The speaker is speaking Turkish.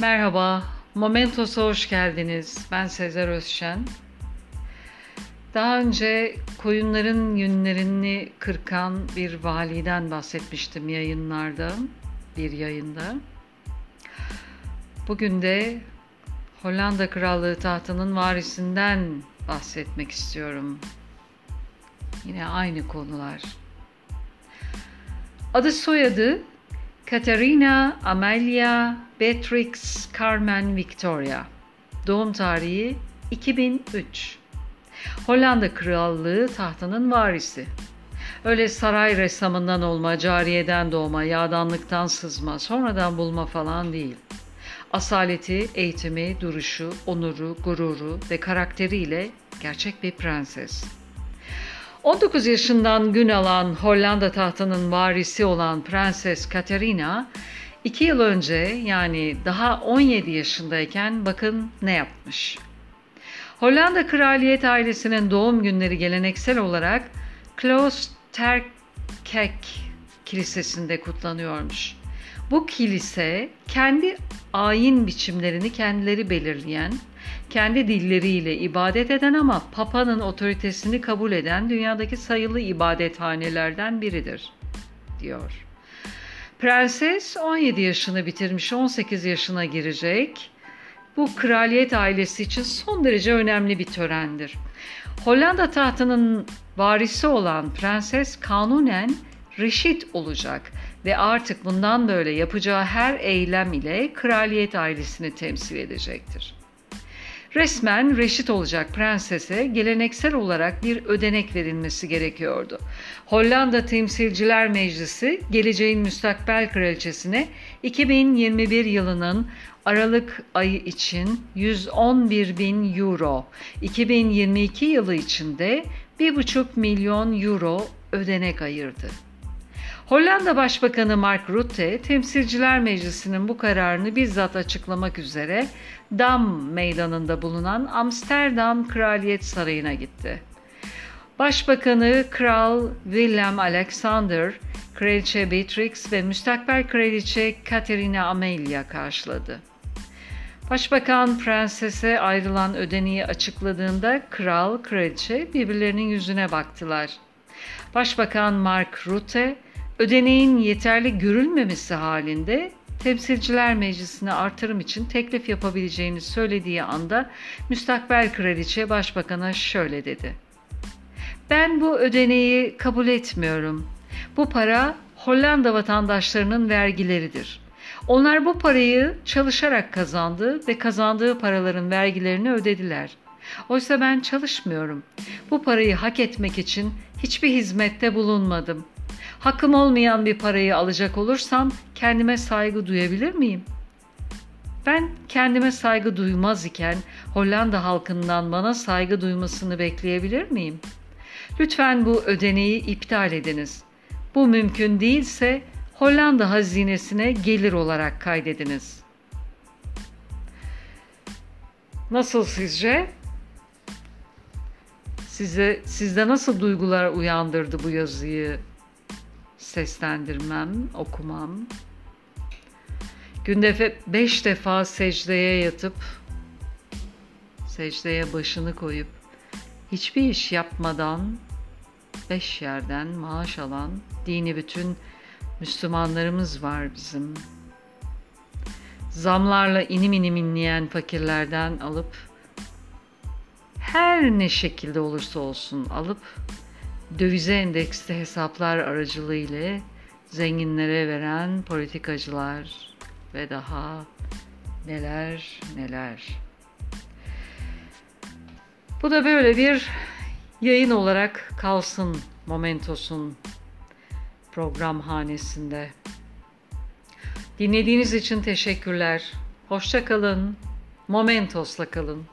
Merhaba, Momentos'a hoş geldiniz. Ben Sezer Özşen. Daha önce koyunların yünlerini kırkan bir validen bahsetmiştim yayınlarda, bir yayında. Bugün de Hollanda Krallığı tahtının varisinden bahsetmek istiyorum. Yine aynı konular. Adı soyadı Katerina Amelia Beatrix Carmen Victoria. Doğum tarihi 2003. Hollanda Krallığı tahtının varisi. Öyle saray ressamından olma, cariyeden doğma, yağdanlıktan sızma, sonradan bulma falan değil. Asaleti, eğitimi, duruşu, onuru, gururu ve karakteriyle gerçek bir prenses. 19 yaşından gün alan Hollanda tahtının varisi olan Prenses Katerina, 2 yıl önce yani daha 17 yaşındayken bakın ne yapmış. Hollanda kraliyet ailesinin doğum günleri geleneksel olarak Kloosterkerk Kilisesi'nde kutlanıyormuş. Bu kilise kendi ayin biçimlerini kendileri belirleyen, kendi dilleriyle ibadet eden ama Papa'nın otoritesini kabul eden dünyadaki sayılı ibadethanelerden biridir, diyor. Prenses 17 yaşını bitirmiş, 18 yaşına girecek. Bu kraliyet ailesi için son derece önemli bir törendir. Hollanda tahtının varisi olan prenses kanunen reşit olacak ve artık bundan böyle yapacağı her eylem ile kraliyet ailesini temsil edecektir. Resmen reşit olacak prensese geleneksel olarak bir ödenek verilmesi gerekiyordu. Hollanda Temsilciler Meclisi geleceğin müstakbel kraliçesine 2021 yılının Aralık ayı için 111 bin euro, 2022 yılı içinde 1,5 milyon euro ödenek ayırdı. Hollanda Başbakanı Mark Rutte, Temsilciler Meclisi'nin bu kararını bizzat açıklamak üzere Dam Meydanı'nda bulunan Amsterdam Kraliyet Sarayı'na gitti. Başbakanı Kral Willem Alexander, Kraliçe Beatrix ve müstakbel Kraliçe Katerina Amelia karşıladı. Başbakan prensese ayrılan ödeneği açıkladığında kral, kraliçe birbirlerinin yüzüne baktılar. Başbakan Mark Rutte, ödeneğin yeterli görülmemesi halinde Temsilciler Meclisi'ne artırım için teklif yapabileceğini söylediği anda müstakbel kraliçe başbakana şöyle dedi. Ben bu ödeneği kabul etmiyorum. Bu para Hollanda vatandaşlarının vergileridir. Onlar bu parayı çalışarak kazandı ve kazandığı paraların vergilerini ödediler. Oysa ben çalışmıyorum. Bu parayı hak etmek için hiçbir hizmette bulunmadım. Hakkım olmayan bir parayı alacak olursam kendime saygı duyabilir miyim? Ben kendime saygı duymaz iken Hollanda halkından bana saygı duymasını bekleyebilir miyim? Lütfen bu ödeneği iptal ediniz. Bu mümkün değilse Hollanda hazinesine gelir olarak kaydediniz. Nasıl sizce? Size sizde nasıl duygular uyandırdı bu yazıyı seslendirmem, okumam? Günde beş defa secdeye yatıp secdeye başını koyup hiçbir iş yapmadan beş yerden maaş alan dini bütün Müslümanlarımız var bizim. Zamlarla inim inim inleyen fakirlerden alıp her ne şekilde olursa olsun alıp dövize endeksli hesaplar aracılığıyla zenginlere veren politikacılar ve daha neler neler. Bu da böyle bir yayın olarak kalsın Momentos'un program hanesinde. Dinlediğiniz için teşekkürler. Hoşça kalın. Momentos'la kalın.